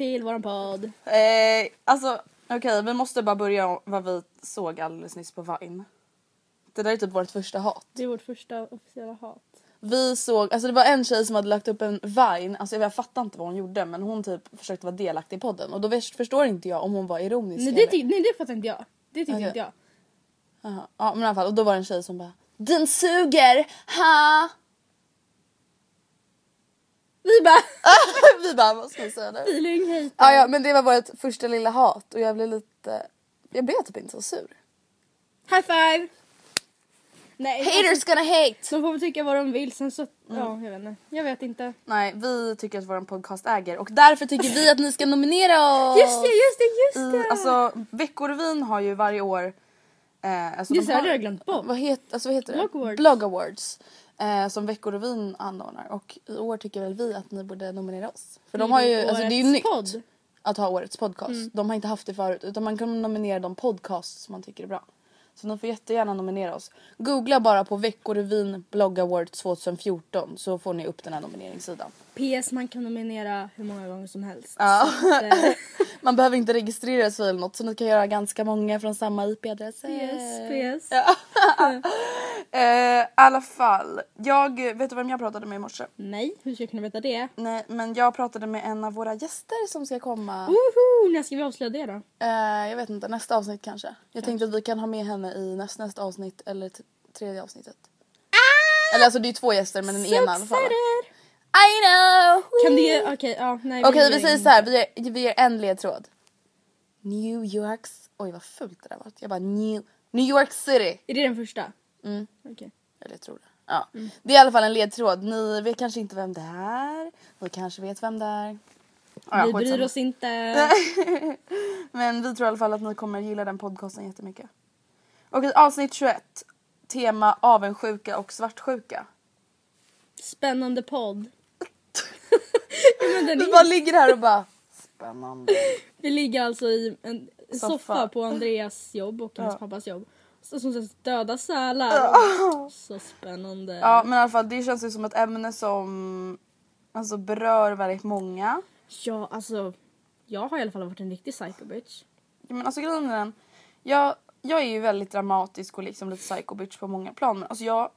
till våran podd. Eh, alltså okej vi måste bara börja vad vi såg alldeles nyss på Vine. Det där är typ vårt första hat. Det är vårt första officiella hat. Vi såg, alltså det var en tjej som hade lagt upp en Vine, alltså jag fattar inte vad hon gjorde men hon typ försökte vara delaktig i podden och då förstår inte jag om hon var ironisk Nej det, nej det fattar inte jag. Det tyckte Okej. inte jag. Jaha. Ja men i alla fall och då var det en tjej som bara Den suger, ha! Vi bara vi bara vad ska vi säga nu? feeling hate. Ja, ja men det var vårt första lilla hat och jag blev lite, jag blev typ inte så sur. High five! Nej, Haters gonna hate! de får väl tycka vad de vill sen så, Mm. ja jag vet inte. Jag vet inte. Nej vi tycker att vår podcast äger och därför tycker vi att ni ska nominera oss! Just det, just det, just i, det! alltså Veckorevyn har ju varje år eh, alltså Just de det, har, det har jag glömt bort. Vad, het, alltså, vad heter Blog det? Awards. Blog Awards. Eh, som Veckorevyn anordnar och i år tycker väl vi att ni borde nominera oss. För de har ju, alltså det är ju nytt podd. att ha årets podcast. Mm. De har inte haft det förut utan man kan nominera de podcasts man tycker är bra. Så ni får jättegärna nominera oss. Googla bara på Veckorevyn Blog Awards 2014 så får ni upp den här nomineringssidan. PS man kan nominera hur många gånger som helst. Ja. Att, eh, Man behöver inte registrera sig eller något så ni kan göra ganska många från samma IP-adress. PS, PS. Eh, I alla fall, jag vet du vem jag pratade med i morse? Nej, hur ska jag kunna veta det? Nej, men jag pratade med en av våra gäster som ska komma. Woho! När ska vi avslöja det då? Eh, jag vet inte, nästa avsnitt kanske. Jag tänkte att vi kan ha med henne i näst, nästa avsnitt eller tredje avsnittet. Eller alltså det är två gäster men den ena i alla fall. I know! Kan det, okej, ja, nej. Okej gör vi säger ingen- så här, vi ger, vi ger en ledtråd. New Yorks... Oj vad fult det där var. Jag bara New, New York City. Är det den första? Mm. Okej. Eller jag tror det. Ja. Det är i alla fall en ledtråd. Ni vet kanske inte vem det är. Ni kanske vet vem det är. Ja, vi bryr oss inte. Men vi tror i alla fall att ni kommer gilla den podcasten jättemycket. Okej, avsnitt 21. Tema avundsjuka och svartsjuka. Spännande podd. Vi är, bara ligger här och bara spännande. vi ligger alltså i en soffa, Soffa. på Andreas jobb och hans Ja. pappas jobb. Så som sägs döda sälar. Så spännande. Ja men i alla fall det känns ju som ett ämne som alltså, berör väldigt många. Ja, alltså. Jag har i alla fall varit en riktig psycho bitch. Ja, men alltså grejen är den. Jag, jag är ju väldigt dramatisk och liksom lite psycho bitch på många plan. Men alltså jag...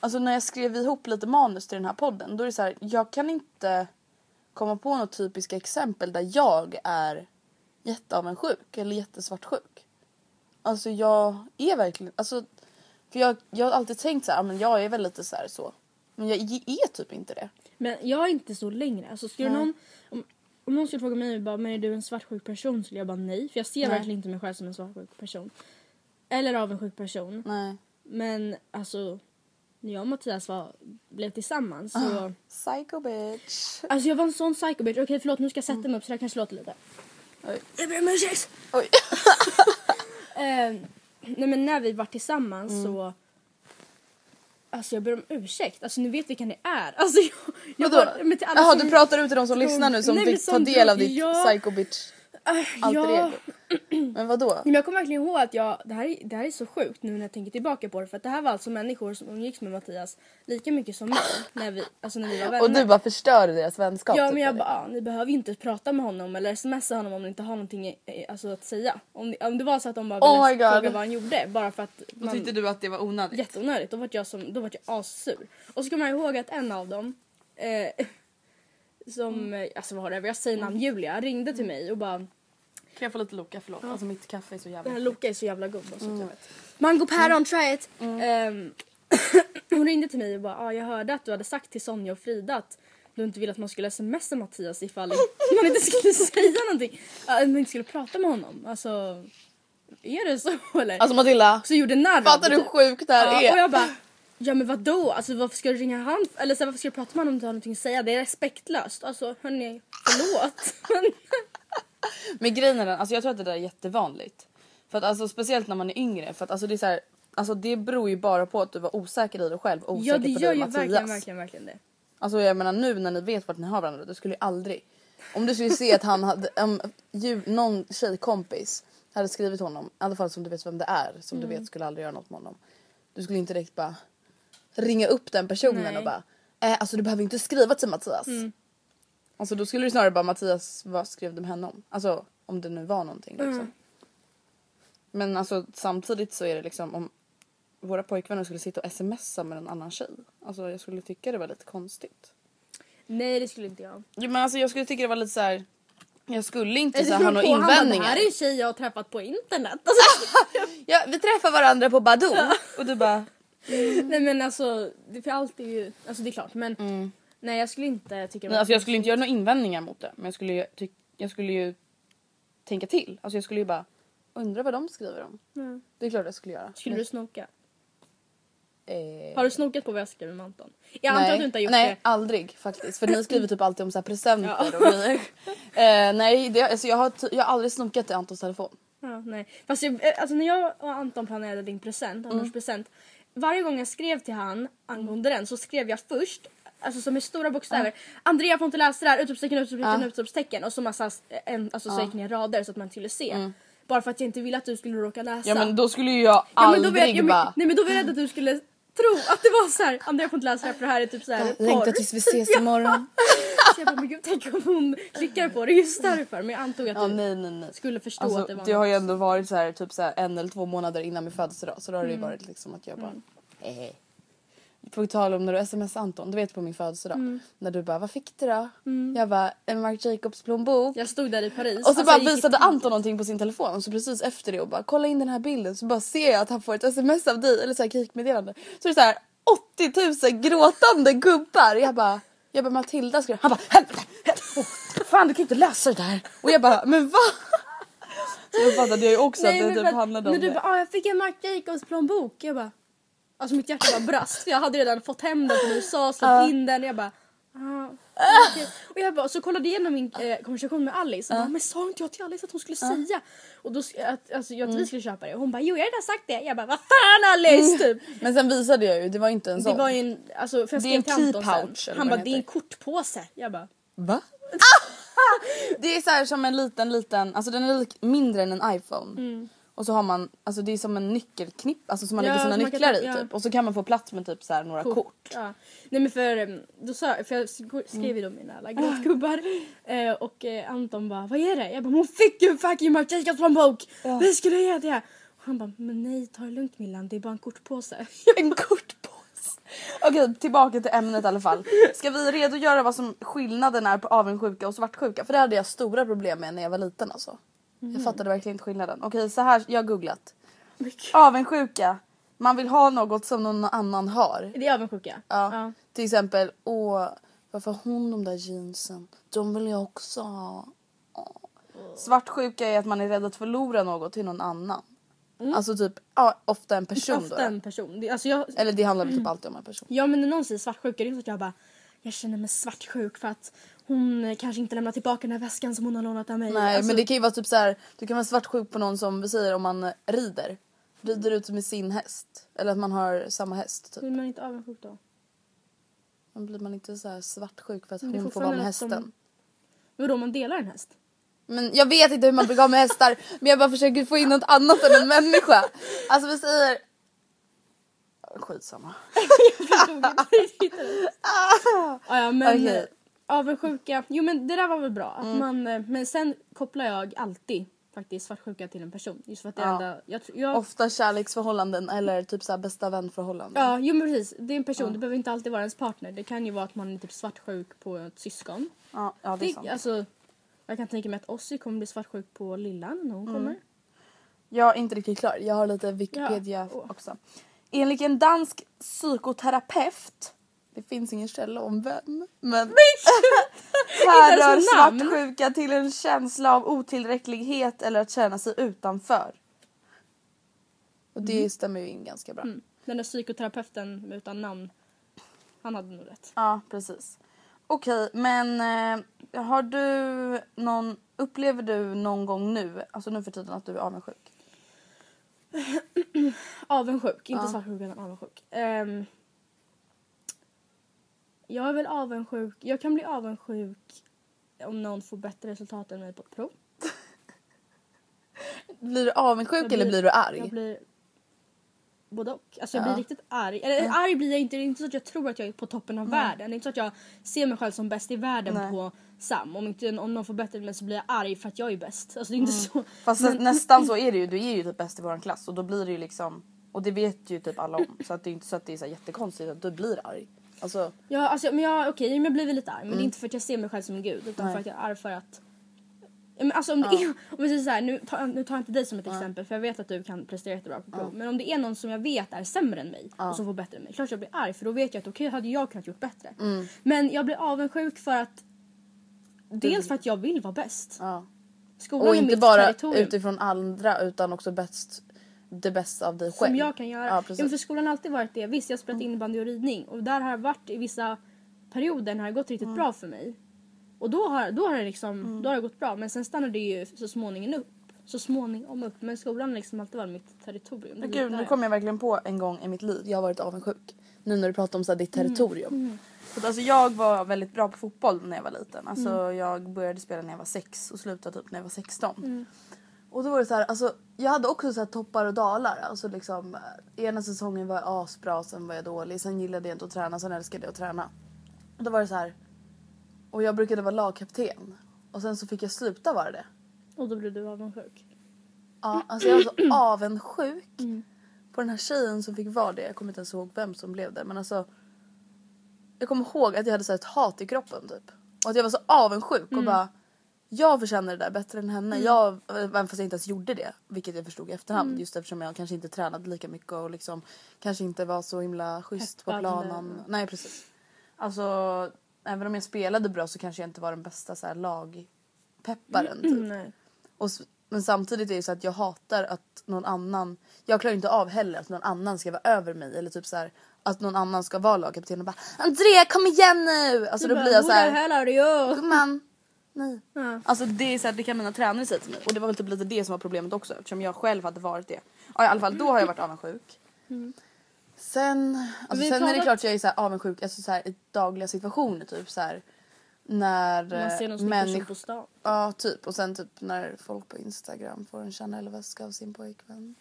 Alltså när jag skrev ihop lite manus till den här podden då är det så här, jag kan inte komma på något typiska exempel där jag är jätteavundsjuk eller jättesvartsjuk. Alltså jag är verkligen, alltså för jag, jag har alltid tänkt så här, ja, men jag är väl lite så här så. Men jag är typ inte det. Men jag är inte så längre. Alltså skulle Nej. någon, om, om någon skulle fråga mig bara, men är du en svartsjuk person? Skulle jag bara nej. För jag ser Nej. verkligen inte mig själv som en svartsjuk person. Eller avundsjuk person. Nej. Men alltså, när jag och Mattias var, blev tillsammans så... Ah. Psycho bitch. Alltså jag var en sån psycho bitch. Okej förlåt nu ska jag sätta mig upp så det kanske låter lite. Oj. Jag ber om ursäkt! Oj. Eh, nej men när vi var tillsammans Mm. så... Alltså jag ber om ursäkt. Alltså ni vet vilka ni är. Alltså jag... jag Vadå? bara- men till alla Jaha som- du pratar ut till de som lyssnar nu som Nej, fick ta som del av ditt ja. psycho bitch alter ja. ego. Men vadå? Men jag kommer verkligen ihåg att jag, det här, är- det här är så sjukt nu när jag tänker tillbaka på det för att det här var alltså människor som umgicks med Mattias lika mycket som mig när vi, alltså när vi var vänner. Och du bara förstörde deras vänskap. Ja typ, men jag bara, ah, ni behöver ju inte prata med honom eller smsa honom om ni inte har någonting alltså, att säga. Om, ni, om det var så att de bara Oh ville fråga vad han gjorde bara för att Då tyckte du att det var onödigt? jätteonödigt. Då var jag, som, då var jag assur. Och så kommer jag ihåg att en av dem eh, som, Mm. eh, alltså vad har det, jag säger namn Julia, ringde till mig och bara Kan jag få lite Loka? Förlåt. Alltså mitt kaffe är så jävla Den här Loka är så jävla god bara så att jag vet. Mango päron, try it! Ehm, hon ringde till mig och bara ah, jag hörde att du hade sagt till Sonja och Frida att du inte ville att man skulle smsa Mattias ifall man inte skulle säga någonting. Att man inte skulle prata med honom. Alltså, är det så eller? Alltså Matilda, så gjorde narr fattar du hur sjukt det här Ja, är? och jag bara, ja men vadå? Alltså varför ska du ringa han? Eller så här, varför ska du prata med honom om du har någonting att säga? Det är respektlöst. Alltså hörni, förlåt. Men, grejen är den, alltså jag tror att det där är jättevanligt. För att alltså speciellt när man är yngre för att alltså det är så här, alltså det beror ju bara på att du var osäker i dig själv och osäker ja det på gör dig ju Mattias. verkligen, verkligen, verkligen det. Alltså jag menar nu när ni vet vart ni har varandra, du skulle ju aldrig... Om du skulle se att han hade, um, ju, någon tjejkompis hade skrivit honom, i alla fall som du vet vem det är, som Mm. du vet skulle aldrig göra något med honom. Du skulle inte direkt bara ringa upp den personen Nej. och bara, eh, alltså du behöver inte skriva till Mattias. Mm. Alltså då skulle du snarare bara Mattias, vad skrev du med henne om? Alltså om det nu var någonting liksom. Mm. Men alltså samtidigt så är det liksom om våra pojkvänner skulle sitta och smsa med en annan tjej. Alltså jag skulle tycka det var lite konstigt. Nej det skulle inte jag. Jo, men alltså jag skulle tycka det var lite så här. Jag skulle inte så här, ha några invändningar. Det här är en tjej jag har träffat på internet. Alltså, ja, vi träffar varandra på Badoo och du bara nej men alltså, det, för allt är ju, alltså det är klart men nej jag skulle inte tycka det Mm. Nej, alltså jag skulle inte göra några invändningar mot det men jag skulle ju, tyck, jag skulle ju tänka till. Alltså jag skulle ju bara undra vad de skriver om. Mm. Det är klart jag skulle göra. Skulle du snoka? Eh, Har du snokat på vad jag skriver med Anton? Jag antar nej, att du inte har gjort nej det. aldrig faktiskt. För ni skriver typ alltid om så här presenter och grejer. Eh, nej, det, alltså jag, har, jag har aldrig snokat i Antons telefon. Ja, nej. Fast jag, eh, alltså när jag och Anton planerade din present, Mm. Anders present. Varje gång jag skrev till han angående den så skrev jag först Alltså som med stora bokstäver. Andrea får inte läsa det här! Utropstecken, utropstecken, utropstecken. Och så massa en, alltså så gick ner rader så att man skulle se. Bara för att jag inte ville att du skulle råka läsa. Mm. Ja men då skulle ju jag Ja, men då var jag, ja, bara men, Nej men då var jag rädd att du skulle tro att det var så här. Andrea får inte läsa det här för det här är typ så här porr. tills vi ses imorgon. Så jag bara, men gud tänk om hon klickar på det just därför. Men jag antog att Ja, du nej nej nej. skulle förstå Alltså, att det var det har ju ändå varit så här, typ så här, en eller två månader innan min födelsedag så då har det ju Mm. varit liksom att jag bara eh. På tal om när du sms Anton, du vet på min födelsedag Mm. när du bara vad fick du då? Jag bara en Marc Jacobs plånbok. Jag stod där i Paris. Och så alltså, bara jag visade. Anton någonting på sin telefon och så precis efter det och bara kolla in den här bilden så bara ser jag att han får ett sms av dig eller så här kikmeddelande. Så det är så här 80 000 gråtande gubbar. Jag bara, jag bara Matilda skrev Han bara helvete. Oh, fan du kan inte läsa det där. Och jag bara men va? Så då fattade jag ju också Nej, att men det typ att handlade om När du det. bara ah, jag fick en Marc Jacobs plånbok. Jag bara Alltså mitt hjärta bara brast för jag hade redan fått hem den från USA, släppt in den. Jag bara ah, okej. Och jag bara så kollade jag igenom min eh, konversation med Alice och bara, men sa inte jag till Alice att hon skulle säga? Och då att, alltså, jag, att Mm. vi skulle köpa det och hon bara jo jag har redan sagt det. Jag bara vad fan Alice typ. Men sen visade jag ju, det var inte en Det sån. var ju en, alltså för jag Det är en key pouch, Han bara det det är en heter." kortpåse. Jag bara Va? det är så här som en liten liten, alltså den är lik, mindre än en iPhone. Och så har man, alltså det är som en nyckelknipp, alltså som man Ja, lägger sina kan nycklar ta- i ja. typ. Och så kan man få plats med typ så här några kort. Ja. Nej men för, em, då sa, för jag sk- skrev ju då mina alla gråtgubbar eh, och eh, Anton bara vad är det? Jag bara hon fick ju fucking Jacobs plånbok! Vi skulle ge det! Och han bara men nej ta det lugnt Millan det är bara en kortpåse. En kortpåse. Okej tillbaka till ämnet i alla fall. Ska vi redogöra vad som skillnaden är på avundsjuka och svartsjuka? För det hade jag stora problem med när jag var liten alltså. Jag fattade verkligen inte skillnaden. Okej så här, jag har googlat. Avundsjuka. Man vill ha något som någon annan har. Det är avundsjuka. Ja. Till exempel, åh varför har hon de där jeansen? De vill jag också ha. Åh. Svartsjuka är att man är rädd att förlora något till någon annan. Alltså typ, ja, ofta en person då. Mm. Ofta en person. Det, alltså jag, Eller det handlar väl typ alltid om en person. ja men när någon säger svartsjuka det är så att jag bara jag känner mig svartsjuk för att hon kanske inte lämnar tillbaka den här väskan som hon har lånat av mig. Nej Alltså, men det kan ju vara typ så här, du kan vara svartsjuk på någon som vi säger om man rider. rider ut med sin häst. Eller att man har samma häst typ. Blir man inte avundsjuk då? Men blir man inte så här svartsjuk för att hon får vara med hästen? de- Vadå om man delar en häst? Men jag vet inte hur man blir av med hästar men jag bara försöker få in något annat än en människa. Alltså vi säger... Skitsamma. Ah, ja, men okay. avundsjuka, jo men det där var väl bra. Att Mm. man, eh, men sen kopplar jag alltid faktiskt svartsjuka till en person. Just för att det Ja. enda, jag, jag, Ofta kärleksförhållanden eller typ så bästa vänförhållanden. Ja, jo men precis. Det är en person, det behöver inte alltid vara ens partner. Det kan ju vara att man är typ svartsjuk på ett syskon. Ja, ja det är sant. Det, alltså, jag kan tänka mig att Ossi kommer bli svartsjuk på Lillan när hon Mm. kommer. Jag är inte riktigt klar. Jag har lite Wikipedia Ja. också. Enligt en dansk psykoterapeut, det finns ingen källa om vem, men härrör svartsjuka till en känsla av otillräcklighet eller att känna sig utanför. Och det stämmer ju in ganska bra. Mm. Den där psykoterapeuten utan namn, han hade nog rätt. Ja, precis. Okej, men eh, har du någon, upplever du någon gång nu, alltså nu för tiden att du är avundsjuk? Avundsjuk, inte svartsjuk utan avundsjuk. Ehm, jag är väl avundsjuk, jag kan bli avundsjuk om någon får bättre resultat än mig på ett prov. Blir du avundsjuk Jag eller blir du arg? Jag blir både och. Alltså jag Ja. blir riktigt arg. Eller arg blir jag inte, det är inte så att jag tror att jag är på toppen av världen. Det är inte så att jag ser mig själv som bäst i världen Nej. på Sam. Om, inte, om någon får bättre än mig så blir jag arg för att jag är bäst. Alltså det är inte så. Fast nä- nästan så är det ju. Du är ju typ bäst i våran klass och då blir det ju liksom och det vet ju typ alla om så att det är inte så att det är så jättekonstigt att du blir arg. Alltså Ja, alltså, men jag, okej, men jag blir lite arg. Men det är inte för att jag ser mig själv som en gud. Utan Nej. för att jag är arg för att... Ja, Men alltså om det är, om vi säger så här, nu, tar, nu tar jag inte dig som ett exempel för jag vet att du kan prestera jättebra på prov. Men om det är någon som jag vet är sämre än mig och som får bättre än mig. Klart jag blir arg för då vet jag att okej hade jag kunnat gjort bättre. Men jag blir avundsjuk för att Dels för att jag vill vara bäst. ja. Skolan Och är inte mitt bara territorium. utifrån andra utan också bäst det bästa av dig själv. Som jag kan göra. Ja, Ja, precis. för skolan har alltid varit det. Visst jag har spelat innebandy och ridning och där har det varit i vissa perioder när det har gått riktigt bra för mig. Och då har, då har det liksom, då har det gått bra men sen stannar det ju så småningom upp. Så småningom upp. Men skolan har liksom alltid varit mitt territorium. Men gud, nu kom jag verkligen på en gång i mitt liv. Jag har varit avundsjuk. Nu när du pratar om så här, ditt territorium. Att, alltså, jag var väldigt bra på fotboll när jag var liten. Alltså, Jag började spela när jag var sex och slutade typ när jag var 16. Och då var det så här, alltså, jag hade också så toppar och dalar. Alltså, liksom, eh, ena säsongen var jag asbra, sen var jag dålig. Sen gillade jag inte att träna, sen älskade jag att träna. Och då var det så här. Och jag brukade vara lagkapten. Och sen så fick jag sluta vara det. Och då blir du avundsjuk. Ja, alltså jag var så avundsjuk på den här tjejen som fick vara det. Jag kommer inte ens ihåg vem som blev det. Men alltså. Jag kommer ihåg att jag hade så här ett hat i kroppen typ. Och att jag var så avundsjuk och bara. Jag förtjänar det där bättre än henne. Jag, även fast jag inte ens gjorde det. Vilket jag förstod i efterhand. Just eftersom jag kanske inte tränade lika mycket och liksom kanske inte var så himla schysst på Peppad planen. eller- Nej precis. Alltså även om jag spelade bra så kanske jag inte var den bästa så här, lagpepparen. Typ. Nej. Och, men samtidigt är det så att jag hatar att någon annan, jag klarar inte av heller att någon annan ska vara över mig eller typ så här att någon annan ska vara lagkapten och bara Andrea kom igen nu! Alltså då blir jag så här, hell are you? gumman, nej. Ja. Alltså det är så här, det kan mina tränare säga till mig och det var väl typ lite det som var problemet också eftersom jag själv hade varit det. Ja i alla fall då har jag varit avundsjuk. Sen, alltså, sen är det klart jag är så här avundsjuk alltså, så här, i dagliga situationer typ så här när Man ser någon snygg person på stan. Ja, typ. Och sen typ när folk på Instagram får en Chanel-väska av sin pojkvän.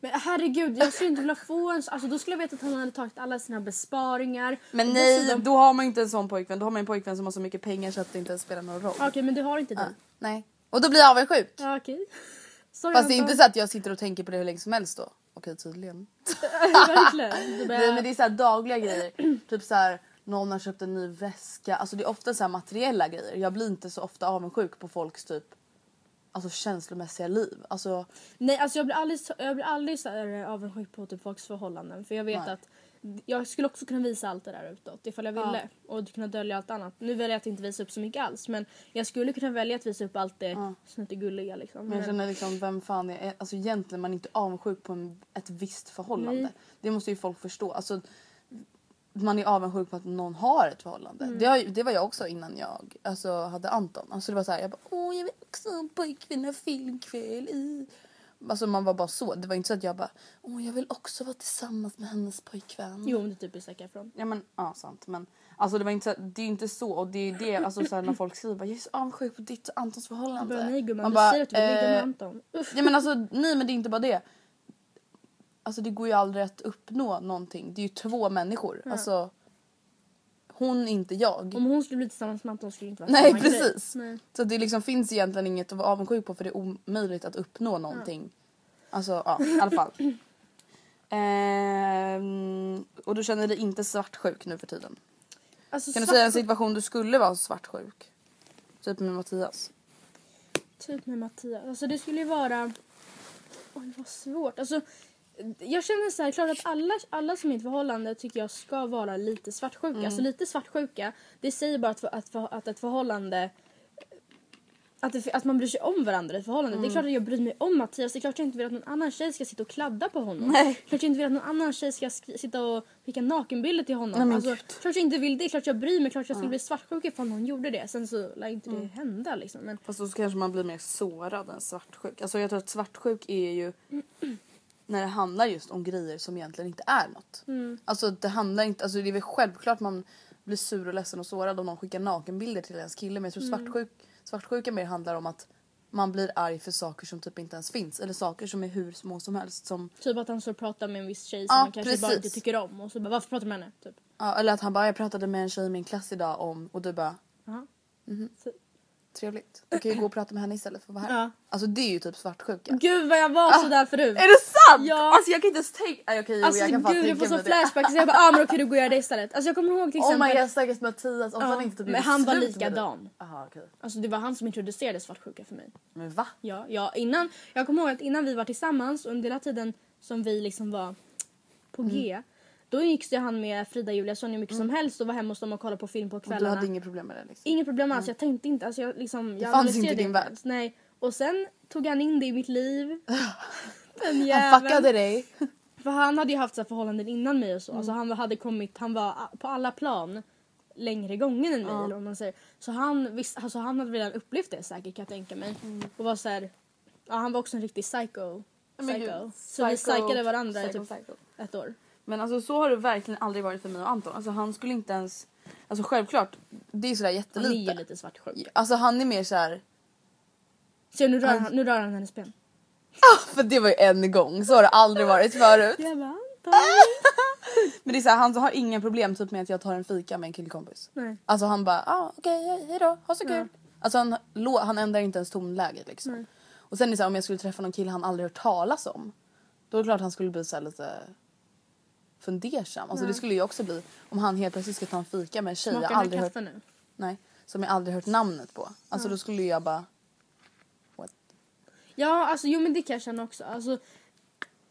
Men herregud, jag skulle inte vilja få en Alltså då skulle jag veta att han hade tagit alla sina besparingar. Men nej, dessutom- då har man inte en sån pojkvän. Då har man en pojkvän som har så mycket pengar så att det inte spelar någon roll. Okej men det har inte du. Ja, nej. Och då blir jag avundsjuk. Ja okej. Sorry, Fast det är inte så att jag sitter och tänker på det hur länge som helst då. Okej, tydligen. Verkligen. Du Nej, men det bara, är så här dagliga grejer. typ så här, någon har köpt en ny väska. Alltså det är ofta så här materiella grejer. Jag blir inte så ofta avundsjuk på folks typ alltså känslomässiga liv. Alltså nej alltså jag blir aldrig, jag blir aldrig så här eh, avundsjuk på typ folks förhållanden. För jag vet Nej. att jag skulle också kunna visa allt det där utåt ifall jag ville. Och kunna dölja allt annat. Nu väljer jag att inte visa upp så mycket alls. Men jag skulle kunna välja att visa upp allt det som inte är gulliga liksom. Men jag känner liksom vem fan är, alltså egentligen man är inte avundsjuk på en, ett visst förhållande. Nej. Det måste ju folk förstå. Alltså, man är avundsjuk på att någon har ett förhållande. Det, har, ju- det var jag också innan jag alltså, hade Anton. Alltså det var så här, jag bara åh jag vill också ha en pojkvän och filmkväll i. Alltså man var bara så. Det var inte så att jag bara åh jag vill också vara tillsammans med hennes pojkvän. Jo men det är typ Zac Efron. Ja men ja sant men alltså det var inte så, det är inte så och det är det alltså så här, när folk skriver bara jag är så avundsjuk på ditt och Antons förhållande. Bara, nej gumman, Man du bara, säger att du vill ligga med eh, Anton. Uff. Ja men alltså nej men det är inte bara det. Alltså det går ju aldrig att uppnå någonting. Det är ju två människor. Alltså hon inte jag. Om hon skulle bli tillsammans med Anton skulle det inte vara Nej samma grej. precis. Nej. Så det liksom finns egentligen inget att vara avundsjuk på för det är omöjligt att uppnå någonting. Alltså ja i alla fall. Ehm, och du känner dig inte svartsjuk nu för tiden? Alltså, Kan du säga en situation du skulle vara svartsjuk? Typ med Mattias. Typ med Mattias. Alltså det skulle ju vara... Oj vad svårt. Alltså, jag känner så här, klart att alla, alla som är i ett förhållande tycker jag ska vara lite svartsjuka. Mm. Alltså lite svartsjuka, det säger bara att, att, att ett förhållande att, det, att man bryr sig om varandra i ett förhållande. Mm. Det är klart att jag bryr mig om Mattias. Det är klart att jag inte vill att någon annan tjej ska sitta och kladda på honom. Nej. Klart att jag inte vill att någon annan tjej ska sk- sitta och skicka nakenbilder till honom. Nej, men alltså, klart jag inte vill det. Klart jag bryr mig. Klart jag skulle bli svartsjuk ifall någon gjorde det. Sen så lär inte Mm. det hända liksom. Men Fast då kanske man blir mer sårad än svartsjuk. Alltså jag tror att svartsjuk är ju när det handlar just om grejer som egentligen inte är något. Alltså det handlar inte, alltså det är väl självklart man blir sur och ledsen och sårad om någon skickar nakenbilder till ens kille men jag tror svartsjuk, svartsjuka mer handlar om att man blir arg för saker som typ inte ens finns eller saker som är hur små som helst som Typ att han står och pratar med en viss tjej som Ja, man kanske bara precis. inte tycker om. Och så bara, varför pratar du med henne? Typ. Ja, eller att han bara jag pratade med en tjej i min klass idag om och du bara Jaha. Så- trevligt. Du kan ju gå och prata med henne istället för att vara här. Ja. Alltså det är ju typ svartsjuka. Gud vad jag var sådär förut. Är det sant? Ja. Alltså jag kan inte ens tänka... Nej, okej, jo, Alltså jag kan fan gud tänka får så mig det. flashbacks. Jag bara, ah, men då kan du gå och göra det istället. Alltså jag kommer ihåg till Oh exempel. my god stackars Mattias om Ja, han inte typ men han var likadan. Jaha okej. Alltså det var han som introducerade svartsjuka för mig. Men va? Ja, ja innan, jag kommer ihåg att innan vi var tillsammans under hela tiden som vi liksom var på G. Mm. Då gick det han med Frida, Julia, Sonja hur mycket som helst och var hemma hos dem och kollade på film på Och du kvällarna. hade inget problem med det liksom? Inget problem alls, jag tänkte inte, alltså jag liksom... Jag fanns inte i din värld. Nej. Och sen tog han in det i mitt liv. Den Han jäveln. fuckade dig. För han hade ju haft så här förhållanden innan mig och så. Alltså han hade kommit, han var på alla plan längre gången än mig eller vad man säger. Så han, visst, alltså han hade redan upplevt det säkert kan jag tänka mig. Och var så här, ja, han var också en riktig psycho. Men gud, psycho. Så vi psycho- psykade varandra i psycho, typ psycho. ett år. Men alltså så har det verkligen aldrig varit för mig och Anton. Alltså han skulle inte ens... Alltså självklart, det är sådär Han är jättelite. ju lite svartsjuk. Alltså han är mer så här. Så nu rör, han, nu rör han hennes ben. För det var ju en gång, så har det aldrig varit förut. Bara, Anton. Men det är så här, han har inga problem typ med att jag tar en fika med en killkompis. Nej. Alltså han bara, ah, okej okay, hejdå, ha så kul. Ja. Alltså han, han ändrar inte ens tonläget liksom. Och sen är det så här, om jag skulle träffa någon kille han aldrig hört talas om. Då är det klart han skulle bli så lite fundersam. Alltså det skulle ju också bli om han helt plötsligt ska ta en fika med en tjej Smakar jag aldrig hört, nu? nej, som jag aldrig hört namnet på. Alltså då skulle jag bara, what? Ja, alltså jo men det kan jag känna också. Alltså,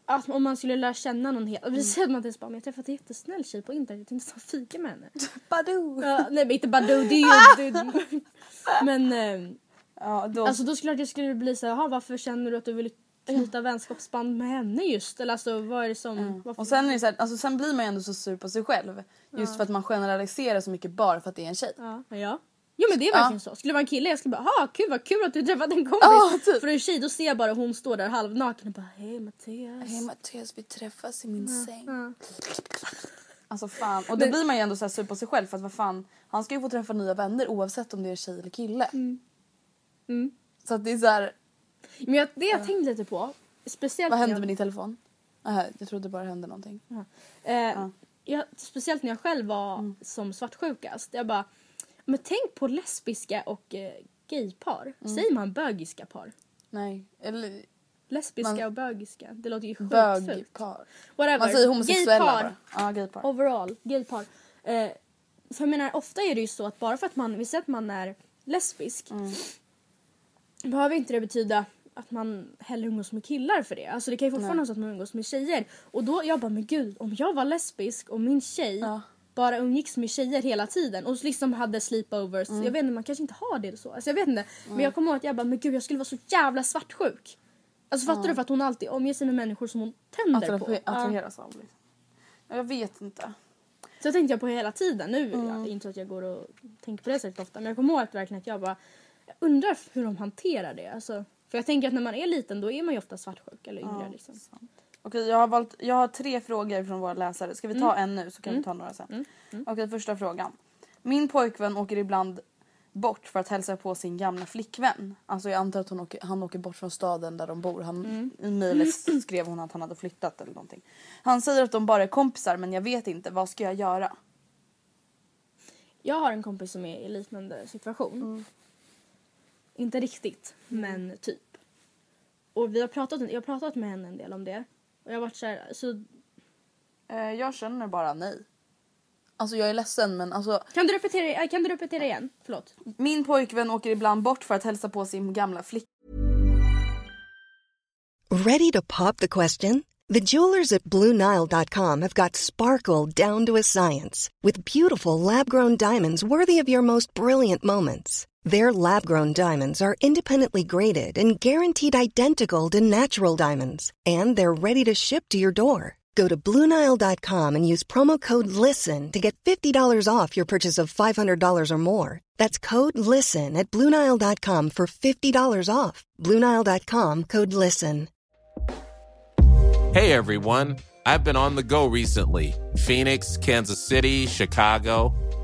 att om man skulle lära känna någon helt... Vi säger att man inte bara, men jag har träffat en jättesnäll tjej på internet, jag tänkte ta fika med henne. Badoo! Ja, nej men inte Badoo, det är ju... Det, men ehm, Ja, då, alltså då skulle jag, jag skulle bli så här, "Jaha, varför känner du att du vill knyta vänskapsband med henne just? Eller alltså vad är det som... Varför? och sen är det så här, alltså sen blir man ju ändå så sur på sig själv. Just för att man generaliserar så mycket bara för att det är en tjej. Ja, ja. Jo men det är verkligen så. Skulle det vara en kille jag skulle bara ha kul vad kul att du träffat en kompis. Ja, typ. För en tjej då ser jag bara hon står där halvnaken och bara hej Mattias. Hej Mattias vi träffas i min säng. Ja. Alltså fan. Och då blir man ju ändå så här sur på sig själv för att vad fan. Han ska ju få träffa nya vänner oavsett om det är tjej eller kille. Mm. Så att det är så här. Men jag, det jag tänkt lite på, speciellt Vad hände jag, med din telefon? Aha, jag trodde bara det hände någonting. eh, jag, speciellt när jag själv var Mm. som svartsjukast. Jag bara, men tänk på lesbiska och eh, gaypar. Mm. Säger man bögiska par? Nej. Eller Lesbiska Man- och bögiska. Det låter ju sjukt bögpar. Whatever. Man säger homosexuella Gaypar. bara. Ja gaypar. Overall, gaypar. Eh, för jag menar ofta är det ju så att bara för att man, vi säger att man är lesbisk Mm. behöver inte det betyda att man hellre umgås med killar för det. Alltså det kan ju fortfarande vara så att man umgås med tjejer. Och då jag bara men gud om jag var lesbisk och min tjej Ja. bara umgicks med tjejer hela tiden och liksom hade sleepovers. Mm. Jag vet inte, man kanske inte har det så. Alltså jag vet inte. Men jag kommer ihåg att jag bara men gud jag skulle vara så jävla svartsjuk. Alltså fattar du? För att hon alltid omger sig med människor som hon tänder på. Attra- Ja. Attraheras av liksom. Ja, Jag vet inte. Så tänkte jag på hela tiden. Nu Mm. jag, inte att jag går och tänker på det sättet ofta. Men jag kommer ihåg att verkligen att jag bara jag undrar hur de hanterar det. Alltså, För jag tänker att när man är liten då är man ju ofta svartsjuk eller yngre. liksom. Okej, jag har valt, jag har tre frågor från våra läsare. Ska vi ta en nu så kan vi ta några sen. Okej, första frågan. Min pojkvän åker ibland bort för att hälsa på sin gamla flickvän. Alltså jag antar att hon åker, han åker bort från staden där de bor. Han, I mejlet skrev hon att han hade flyttat eller någonting. Han säger att de bara är kompisar men jag vet inte. Vad ska jag göra? Jag har en kompis som är i liknande situation. Mm. Inte riktigt, men typ. Och vi har pratat, jag har pratat med henne en del om det. Och jag har varit så här, så Eh, jag känner bara nej. Alltså jag är ledsen men alltså kan, du repetera, äh, kan du repetera igen? Förlåt. min pojkvän åker ibland bort för att hälsa på sin gamla flickvän. Ready to pop the question? The jewelers at BlueNile.com have got sparkle down to a science with beautiful lab grown diamonds worthy of your most brilliant moments. Their lab grown diamonds are independently graded and guaranteed identical to natural diamonds, and they're ready to ship to your door. Go to BlueNile.com and use promo code LISTEN to get $50 off your purchase of $500 or more. That's code LISTEN at BlueNile.com for $50 off. BlueNile.com code LISTEN. Hey everyone, I've been on the go recently Phoenix, Kansas City, Chicago.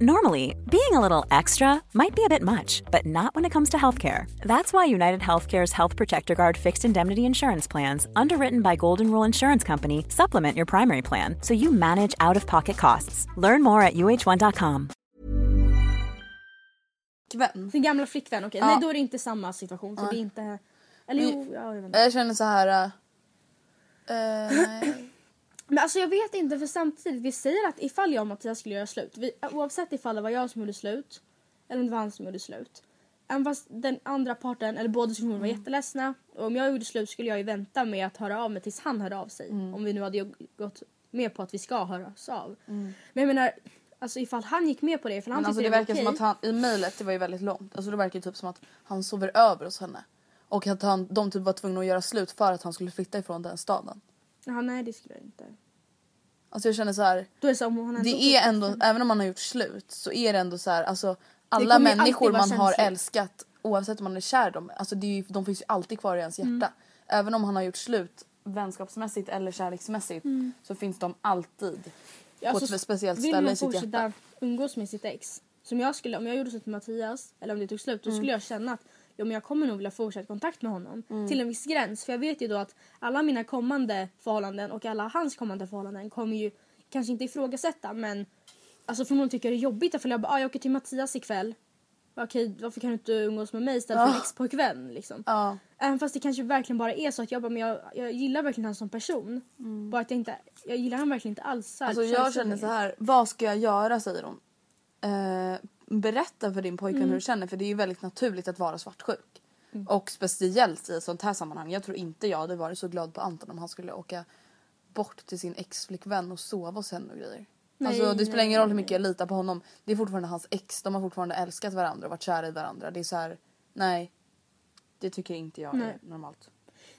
Normally, being a little extra might be a bit much, but not when it comes to healthcare. That's why United Healthcare's Health Protector Guard fixed indemnity insurance plans, underwritten by Golden Rule Insurance Company, supplement your primary plan so you manage out of pocket costs. Learn more at uh1.com. Sin mm, gamla flickvän, okej. Ja. Nej då är det inte samma situation. Så det är inte... Eller jo, ja, jag vet inte. Jag känner så här. Äh, nej. Men alltså jag vet inte för samtidigt, vi säger att ifall jag och Mattias skulle göra slut, vi, oavsett ifall det var jag som gjorde slut eller om det var han som gjorde slut. Även fast den andra parten, eller båda skulle vara jätteledsna. Och om jag gjorde slut skulle jag ju vänta med att höra av mig tills han hörde av sig. Om vi nu hade gått med på att vi ska höras av. Men jag menar, alltså ifall han gick med på det, ifall han Men alltså det det, verkar var som okej. att han, i mejlet, det var ju väldigt långt. Alltså det verkar typ som att han sover över hos henne. Och att han, de typ var tvungna att göra slut för att han skulle flytta ifrån den staden. Ja, nej det skulle jag inte. Alltså jag känner så här. Då är det så om hon ändå Det är ändå, även om man har gjort slut så är det ändå så här, alltså alla kommer ju människor alltid man vara har känsligt. älskat oavsett om man är kär i dem, alltså det är ju, de finns ju alltid kvar i ens hjärta. Mm. Även om han har gjort slut vänskapsmässigt eller kärleksmässigt så finns de alltid Mm. På alltså, ett speciellt Vill ställe man i sitt fortsätta hjärta. umgås med sitt ex. Som jag skulle, om jag gjorde slut med Mattias, eller om det tog slut, då Mm. skulle jag känna att ja, men jag kommer nog vilja fortsätta kontakt med honom. Mm. Till en viss gräns. För jag vet ju då att alla mina kommande förhållanden och alla hans kommande förhållanden kommer ju kanske inte ifrågasätta men alltså förmodligen tycker jag det är jobbigt ifall jag bara ah, jag åker till Mattias ikväll. Okej, varför kan du inte umgås med mig istället för en ex-pojkvän liksom? Ja. Även fast det kanske verkligen bara är så att jag bara, men jag, jag gillar verkligen honom som person. Bara att jag inte, jag gillar honom verkligen inte alls. så här Alltså jag känner så här, vad ska jag göra säger hon. Eh, berätta för din pojkvän Mm. hur du känner för det är ju väldigt naturligt att vara svartsjuk. Och speciellt i sånt här sammanhang. Jag tror inte jag hade varit så glad på Anton om han skulle åka bort till sin ex-flickvän och sova hos henne och grejer. Nej, alltså det spelar nej, ingen roll hur mycket jag litar på honom. Det är fortfarande hans ex. De har fortfarande älskat varandra och varit kära i varandra. Det är så här, nej. Det tycker inte jag är Nej. normalt.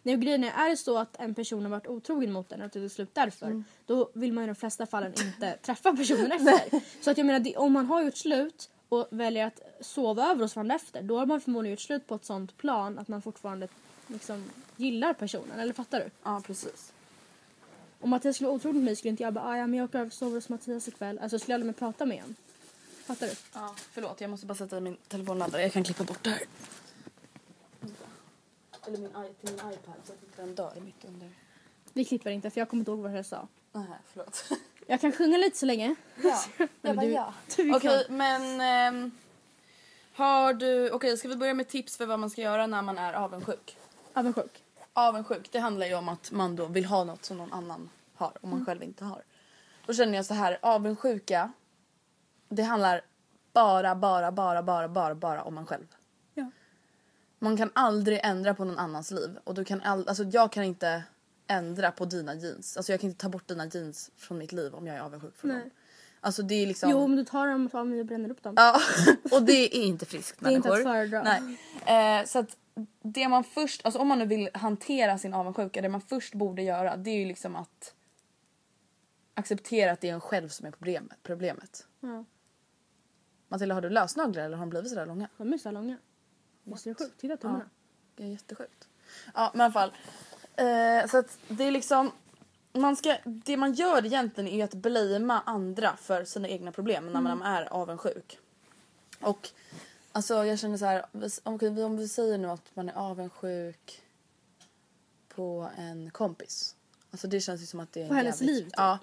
Nej, och grejen är, är det så att en person har varit otrogen mot en och att det är slut därför, Mm. då vill man i de flesta fallen inte träffa personen efter. Så att jag menar, det- om man har gjort slut och väljer att sova över hos varandra efter, då har man förmodligen gjort slut på ett sånt plan att man fortfarande liksom gillar personen. Eller fattar du? Ja precis. Om Mattias skulle vara otrogen mot mig skulle inte jag bara, ah, ja men jag åker över och sover hos Mattias ikväll. Alltså jag skulle aldrig mer prata med honom. Fattar du? Ja, förlåt jag måste bara sätta i min telefonladdare. Jag kan klippa bort det här. Eller min, till min iPad så att inte den dör mitt under. Vi klipper inte för jag kommer inte ihåg vad jag sa. Nej, förlåt. Jag kan sjunga lite så länge. Ja, bara du- ja. du Okej, kan. men ehm, har du... Okej, ska vi börja med tips för vad man ska göra när man är avundsjuk? Avundsjuk. Avundsjuk, det handlar ju om att man då vill ha något som någon annan har och man själv inte har. Då känner jag så här, avundsjuka, det handlar bara, bara, bara, bara, bara, bara om man själv. Ja. Man kan aldrig ändra på någon annans liv och du kan all, alltså jag kan inte ändra på dina jeans. Alltså jag kan inte ta bort dina jeans från mitt liv om jag är avundsjuk för Nej. dem. Alltså det är liksom... Jo men du tar dem av mig och bränner upp dem. Ja, och det är inte friskt Det är inte människor. att föredra. Nej. Eh, så att det man först, alltså om man nu vill hantera sin avundsjuka, det man först borde göra det är ju liksom att acceptera att det är en själv som är problemet. problemet. Ja. Matilda har du lösnaglar eller har de blivit sådär långa? De är så långa. Visst är det sjukt? Titta tummarna. Det är jättesjukt. Ja men i alla fall. Eh, så att det är liksom man ska, det man gör egentligen är att blamea andra för sina egna problem när man är avundsjuk. Och alltså jag känner så här, om, om vi säger nu att man är avundsjuk på en kompis. Alltså det känns ju som att det är en På hennes jävligt- liv, typ. Ja.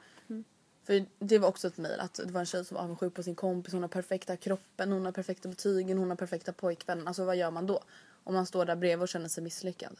För det var också ett mejl att det var en tjej som var avundsjuk på sin kompis. Hon har perfekta kroppen, hon har perfekta betygen, hon har perfekta pojkvän. Alltså vad gör man då? Om man står där bredvid och känner sig misslyckad.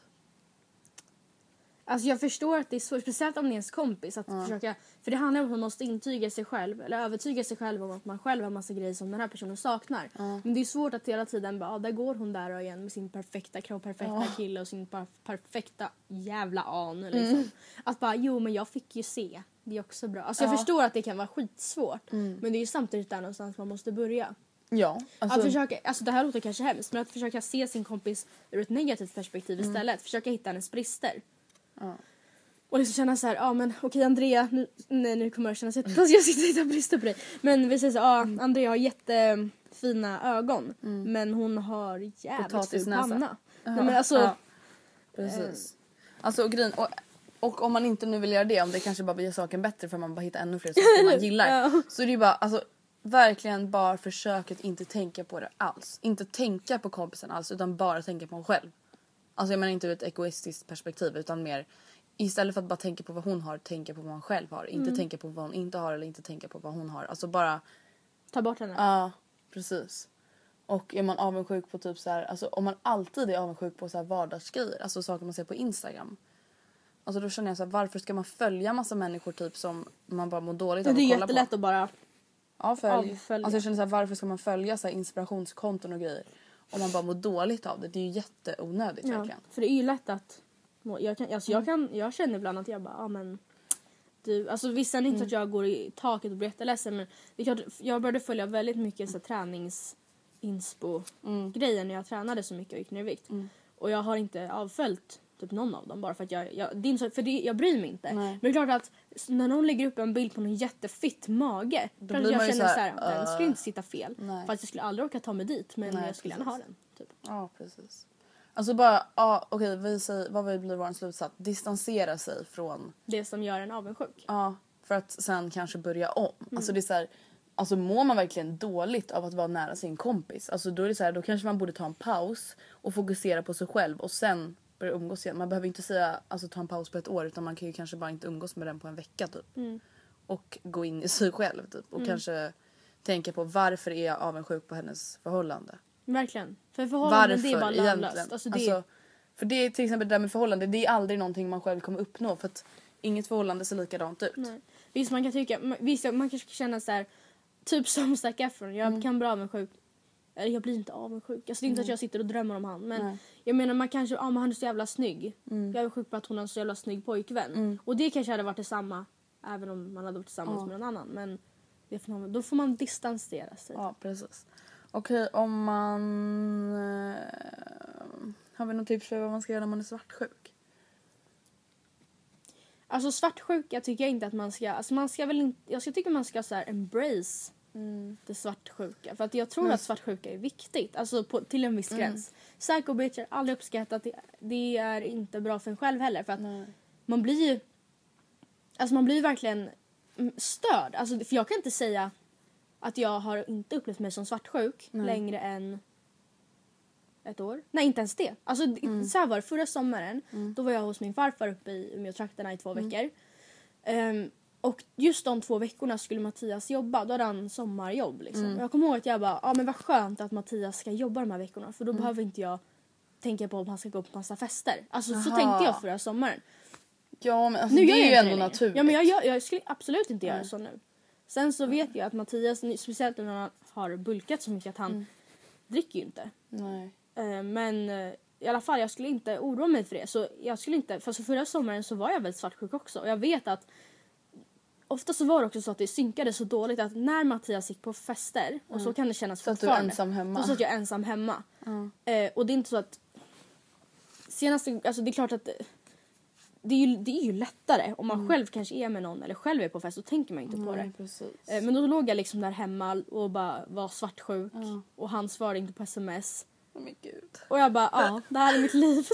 Alltså jag förstår att det är svårt, speciellt om det är ens kompis. Att försöka, för det handlar om att man måste intyga sig själv eller övertyga sig själv om att man själv har massa grejer som den här personen saknar. Men det är svårt att hela tiden bara, ah, där går hon där och igen med sin perfekta kropp, perfekta kille och sin per- perfekta jävla an. Liksom. Att bara, jo men jag fick ju se. Det är också bra. Alltså jag förstår att det kan vara skitsvårt. Men det är ju samtidigt där någonstans man måste börja. Ja. Alltså, Att försöka, alltså det här låter kanske hemskt men att försöka se sin kompis ur ett negativt perspektiv istället. Försöka hitta hennes brister. Och liksom känna så här, ja men okej Andrea, nu, nej, nu kommer jag känna sig att jag sitter och brister på dig. Men vi säger så, ja Andrea har jättefina ögon men hon har jävligt ful panna. Nej, men alltså, Ja. Precis. Alltså och grejen, och, och om man inte nu vill göra det, om det kanske bara gör saken bättre för man bara hittar ännu fler saker man gillar. Ja. Så är det ju bara, alltså verkligen bara försök att inte tänka på det alls. Inte tänka på kompisen alls utan bara tänka på en själv. Alltså jag menar inte ur ett egoistiskt perspektiv utan mer istället för att bara tänka på vad hon har, tänka på vad man själv har. Inte Mm. tänka på vad hon inte har eller inte tänka på vad hon har. Alltså bara ta bort henne. Ja, precis. Och är man avundsjuk på typ så här, alltså om man alltid är avundsjuk på så här vardagsgrejer, alltså saker man ser på Instagram. Alltså då känner jag så här, varför ska man följa massa människor typ som man bara mår dåligt det av är att kolla jättelätt på? att bara, Ja, följ. avfölja. Alltså jag känner så här, varför ska man följa så inspirationskonton och grejer? Om man bara mår dåligt av det. Det är ju jätteonödigt ja, verkligen. för det är ju lätt att, må- jag, kan, alltså jag, kan, jag känner ibland att jag bara, ja men du, alltså visst är det inte så att jag går i taket och blir jätteledsen men klart, jag började följa väldigt mycket så här, tränings inspo grejer när jag tränade så mycket och gick ner i vikt. Och jag har inte avföljt typ någon av dem bara för att jag, jag, det är för det, jag bryr mig inte. Nej. Men det är klart att när någon lägger upp en bild på någon jättefitt mage då blir jag känner så här, här, den skulle inte sitta fel. Nej. För att jag skulle aldrig orka ta mig dit men Nej, jag skulle gärna ha precis. den. Typ. Ja, precis. Alltså bara, ja okej, vi säger, vad blir vår slutsats? Distansera sig från Det som gör en avundsjuk. Ja, för att sen kanske börja om. Mm. Alltså det är så här, alltså mår man verkligen dåligt av att vara nära sin kompis, alltså då är det så här, då kanske man borde ta en paus och fokusera på sig själv och sen börja umgås igen. Man behöver inte säga alltså ta en paus på ett år utan man kan ju kanske bara inte umgås med den på en vecka typ. Mm. Och gå in i sig själv typ och kanske tänka på varför är jag avundsjuk på hennes förhållande. Verkligen. För förhållanden Varför det är bara lönlöst. Alltså, det, Alltså, för det är till exempel det där med förhållande, det är aldrig någonting man själv kommer uppnå för att inget förhållande ser likadant ut. Nej. Visst man kan tycka, visst man kanske känner så här, typ som Zac Efron, jag kan bli avundsjuk. Eller jag blir inte avundsjuk. Alltså det är inte att jag sitter och drömmer om han men Nej. jag menar man kanske, ja men han är så jävla snygg. Jag är avundsjuk på att hon har en så jävla snygg pojkvän. Och det kanske hade varit detsamma även om man hade varit tillsammans med någon annan men det får man, då får man distansera sig. Ja, precis. Okej, om man... Eh, har vi något tips för vad man ska göra när man är svartsjuk? Alltså svartsjuka tycker jag inte att man ska, alltså man ska väl inte, jag tycka man ska så här embrace det svartsjuka. För att jag tror att svartsjuka är viktigt, alltså på, till en viss gräns. Psycho bitch är aldrig uppskattat, det, det är inte bra för en själv heller för att man blir ju, alltså man blir verkligen mm, störd. Alltså, för jag kan inte säga att jag har inte upplevt mig som svartsjuk längre än ett år. Nej inte ens det. Alltså mm. så här var det förra sommaren. Då var jag hos min farfar uppe i Umeåtrakterna i två veckor. Ehm, och just de två veckorna skulle Mattias jobba. Då hade han sommarjobb liksom. Och Jag kommer ihåg att jag bara, ja men vad skönt att Mattias ska jobba de här veckorna. För då behöver inte jag tänka på om han ska gå på massa fester. Alltså så Aha. tänkte jag förra sommaren. Ja, men alltså, Nu det är ju ändå längre. naturligt. Ja, men jag, jag, jag skulle absolut inte göra så nu. Sen så vet jag att Mattias, speciellt när han har bulkat så mycket att han dricker ju inte. Nej. Eh, Men eh, i alla fall jag skulle inte oroa mig för det. Så jag skulle inte, för så förra sommaren så var jag väldigt svartsjuk också och jag vet att Ofta så var det också så att det synkade så dåligt att när Mattias gick på fester och så kan det kännas Satt du fortfarande. ensam hemma? Då satt jag ensam hemma. Eh, och det är inte så att senaste, alltså det är klart att det- är ju, det är ju lättare om man själv kanske är med någon eller själv är på fest så tänker man inte på det. Precis. Eh, Men då låg jag liksom där hemma och bara var svartsjuk och han svarade inte på sms. Gud. Och jag bara, ja, det här är mitt liv.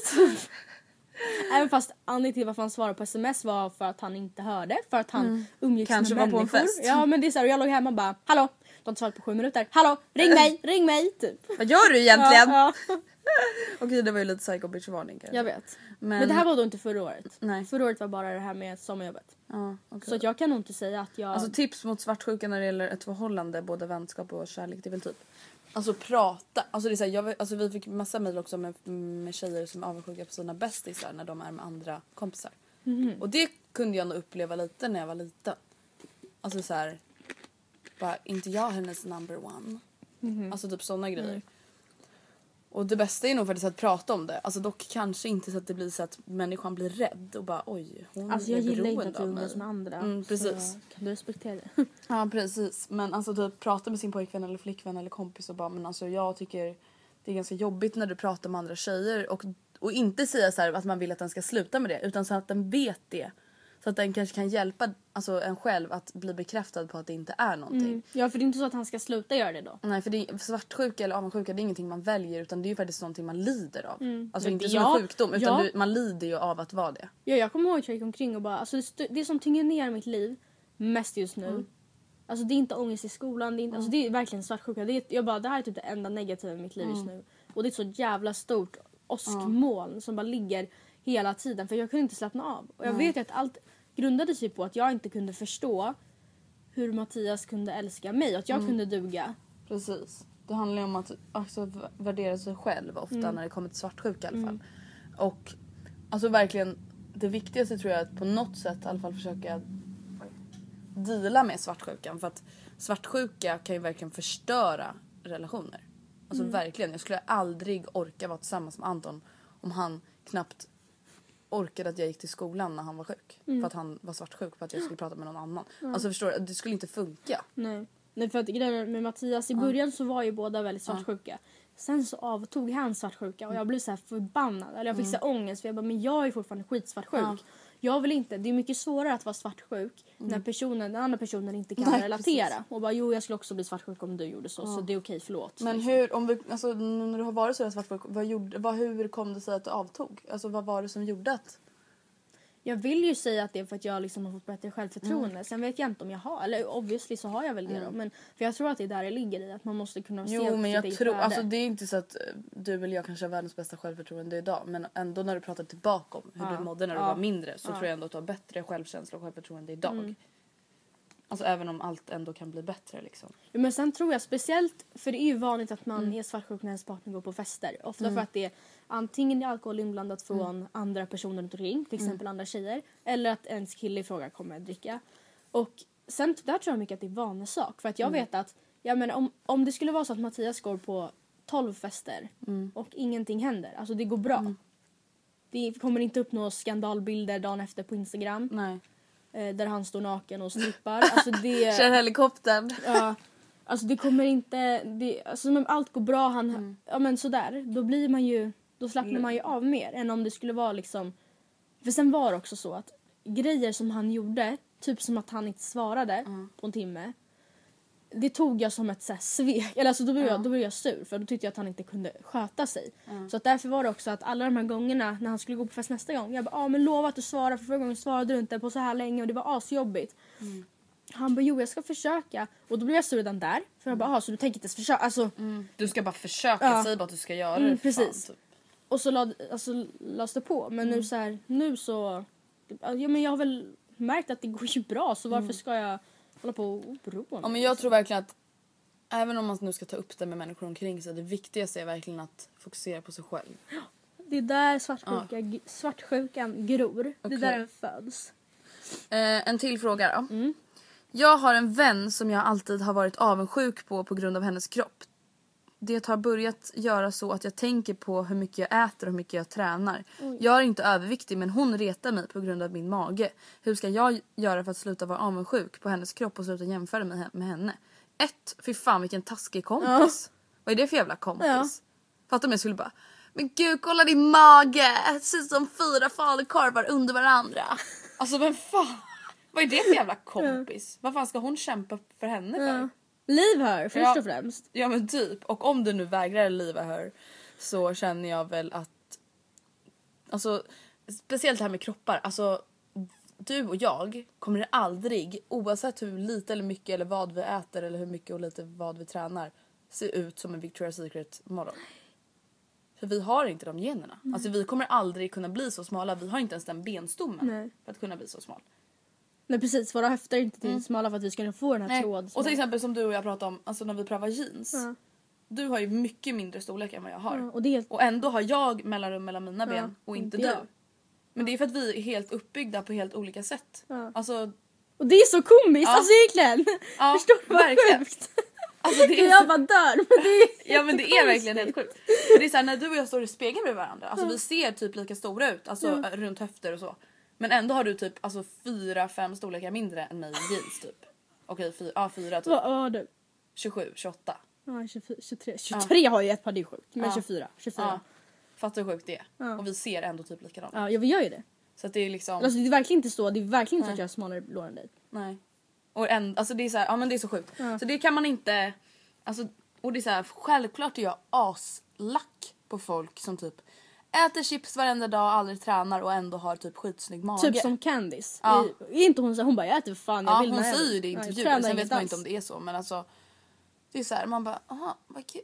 Även fast anledningen till varför han svarade på sms var för att han inte hörde, för att han umgicks Kanske med var på en människor. fest. Ja men det är så här, och jag låg hemma och bara, hallå, du har inte svarat på sju minuter. Hallå, ring mig, ring mig! Typ. Vad gör du egentligen? Ja, ja, Okej det var ju lite psycho bitch varning kanske. jag vet. Men, Men det här var då inte förra året. Nej. Förra året var bara det här med sommarjobbet. Ja, okej. Så att jag kan nog inte säga att jag... Alltså tips mot svartsjuka när det gäller ett förhållande, både vänskap och kärlek, det är väl typ Alltså prata. Alltså, det är så här, jag, alltså, vi fick massa mejl också med, med tjejer som är avundsjuka på sina bästisar när de är med andra kompisar. Och det kunde jag nog uppleva lite när jag var liten. Alltså så här, bara inte jag hennes number one. Alltså typ sådana grejer. Och det bästa är nog faktiskt att prata om det. Alltså dock kanske inte så att det blir så att människan blir rädd och bara oj hon Alltså jag är gillar inte att mig. umgås med andra. Mm, precis. Kan du respektera det? Ja precis men alltså typ prata med sin pojkvän eller flickvän eller kompis och bara men alltså jag tycker det är ganska jobbigt när du pratar med andra tjejer och, och inte säga så här att man vill att den ska sluta med det utan så att den vet det. Så att den kanske kan hjälpa alltså, en själv att bli bekräftad på att det inte är någonting. Ja för det är inte så att han ska sluta göra det då. Nej för det, svartsjuka eller avundsjuka det är ingenting man väljer utan det är ju faktiskt någonting man lider av. Alltså Men inte det- som ja, en sjukdom utan ja. du, man lider ju av att vara det. Ja, jag kommer ihåg att jag gick omkring och bara, alltså det, som tynger ner mitt liv mest just nu. Mm. Alltså det är inte ångest i skolan, det är, inte, alltså det är verkligen svartsjuka. Det är, jag bara, det här är typ det enda negativa i mitt liv Mm. just nu. Och det är ett så jävla stort åskmoln som bara ligger hela tiden för jag kunde inte slappna av. Och jag vet ju att allt grundade sig på att jag inte kunde förstå hur Mattias kunde älska mig och att jag Mm. kunde duga. Precis. Det handlar ju om att v- värdera sig själv ofta när det kommer till svartsjuka i alla fall. Och alltså verkligen det viktigaste tror jag är att på något sätt i alla fall försöka deala med svartsjukan. För att svartsjuka kan ju verkligen förstöra relationer. Alltså verkligen. Jag skulle aldrig orka vara tillsammans med Anton om han knappt orkade att jag gick till skolan när han var sjuk. För att han var svartsjuk för att jag skulle prata med någon annan. Alltså förstår du? Det skulle inte funka. Nej. Nej för att grejen med Mattias i början så var ju båda väldigt svartsjuka. Sen så avtog han svartsjuka och jag blev så här förbannad. Eller jag fick så här ångest för jag bara men jag är fortfarande skitsvartsjuk. Jag vill inte, det är mycket svårare att vara svartsjuk när personen, den andra personen inte kan Nej, relatera. precis. Och bara jo jag skulle också bli svartsjuk om du gjorde så så det är okej förlåt. Men liksom. hur, om vi, alltså, när du har varit så där svartsjuk, vad gjorde, vad, hur kom det sig att du avtog? Alltså vad var det som gjorde att... Jag vill ju säga att det är för att jag liksom har fått bättre självförtroende. Mm. Sen vet jag inte om jag har, eller obviously så har jag väl det då. Men för jag tror att det är där det ligger i, att man måste kunna se Jo men jag tror, alltså det är inte så att eh, du eller jag kanske har världens bästa självförtroende idag men ändå när du pratar tillbaka om hur du mådde när du Ja. var mindre så tror jag ändå att du har bättre självkänsla och självförtroende idag. Mm. Alltså även om allt ändå kan bli bättre liksom. Ja, Men sen tror jag speciellt, för det är ju vanligt att man Mm. är svartsjuk när ens partner går på fester. Ofta för att det är antingen är alkohol inblandat från Mm. andra personer runt omkring, till exempel andra tjejer. Eller att ens kille i fråga kommer att dricka. Och sen där tror jag mycket att det är vanesak. För att jag Mm. vet att, jag menar, om, om det skulle vara så att Mattias går på 12 fester Mm. och ingenting händer, alltså det går bra. Det kommer inte upp några skandalbilder dagen efter på Instagram Nej. Eh, där han står naken och strippar. Alltså det... Kör helikoptern. Ja, alltså det kommer inte... Det, alltså om allt går bra, han, Mm. ja men sådär. Då blir man ju... Då slappnar man ju av mer än om det skulle vara liksom... För sen var det också så att grejer som han gjorde, typ som att han inte svarade på en timme. Det tog jag som ett så här svek. Eller alltså då, blev jag, då blev jag sur för då tyckte jag att han inte kunde sköta sig. Så att därför var det också att alla de här gångerna när han skulle gå på fest nästa gång. Jag bara ah, men lova att du svarar för förra gången svarade du inte på så här länge och det var asjobbigt. Han bara jo jag ska försöka. Och då blev jag sur redan där. För jag bara ah, så du tänker inte ens försöka. Alltså, Du ska bara försöka, Ja. säg bara att du ska göra Mm, det. för fan, precis. typ. Och så lad, alltså, lades det på. Men nu så här, nu så... Ja, men jag har väl märkt att det går ju bra så varför ska jag hålla på mig? Ja, men jag tror verkligen att även om man nu ska ta upp det med människor omkring sig, det viktigaste är verkligen att fokusera på sig själv. Det är där svartsjuka, g- svartsjukan gror. Det Okej. är där den föds. Eh, en till fråga då. Jag har en vän som jag alltid har varit avundsjuk på på grund av hennes kropp. Det har börjat göra så att jag tänker på hur mycket jag äter och hur mycket jag tränar. Jag är inte överviktig men hon retar mig på grund av min mage. Hur ska jag göra för att sluta vara avundsjuk på hennes kropp och sluta jämföra mig med henne? Ett, fy fan vilken taskig kompis. Vad är det för jävla kompis? Ja. Fattar om jag skulle bara men gud kolla din mage! Ser ut som fyra falukorvar under varandra. Alltså vem fan? Vad är det för jävla kompis? Vad fan ska hon kämpa för henne för? Leave her först Ja. och främst. Ja men typ. Och om du nu vägrar liva her så känner jag väl att... Alltså speciellt det här med kroppar. Alltså du och jag kommer aldrig oavsett hur lite eller mycket eller vad vi äter eller hur mycket och lite vad vi tränar se ut som en Victoria's Secret model. För vi har inte de generna. Alltså vi kommer aldrig kunna bli så smala. Vi har inte ens den benstommen Nej. för att kunna bli så smal. Nej precis, våra höfter är inte tillräckligt smala för att vi ska få den här tråd. Och till exempel som du och jag pratade om alltså när vi prövar jeans. Ja. Du har ju mycket mindre storlek än vad jag har. Ja, och det är helt... Och ändå har jag mellanrum mellan mina ben och inte inte du. jag. Men det är för att vi är helt uppbyggda på helt olika sätt. Ja. Alltså, Och det är så komiskt, Ja. alltså egentligen. ja, Förstår du vad verkligen. sjukt? Alltså, det är Jag så, bara dör. Men det är ja men det är verkligen helt sjukt. Det är så här, när du och jag står i spegeln bredvid varandra. Alltså vi ser typ lika stora ut. Alltså runt höfter och så. Men ändå har du typ alltså fyra, fem storlekar mindre än mig i jeans typ. Okej, fyra, ja, fyra typ. Vad har du? 27, 28. Ja, 24, 23. 23 har ju ett par, det är sjukt. Men Ja. 24. 24. Ja. Ja. Fattar hur sjukt det är. Ja. Och vi ser ändå typ likadant. Ja, vi gör ju det. Så att det är liksom... Alltså det är verkligen inte så, det är verkligen inte så att jag har smalare lår än dig. Nej. Och en, alltså det är så här, ja men det är så sjukt. Så det kan man inte, alltså, och det är så här, självklart är jag aslack på folk som typ äter chips varenda dag, aldrig tränar och ändå har typ skitsnygg mage. Typ som Candice. Ja. Är inte hon så hon bara jag äter för fan jag ja, vill hon säger ju det i intervjuer, sen vet man inte om det är så men alltså det är så här, man bara aha vad kul.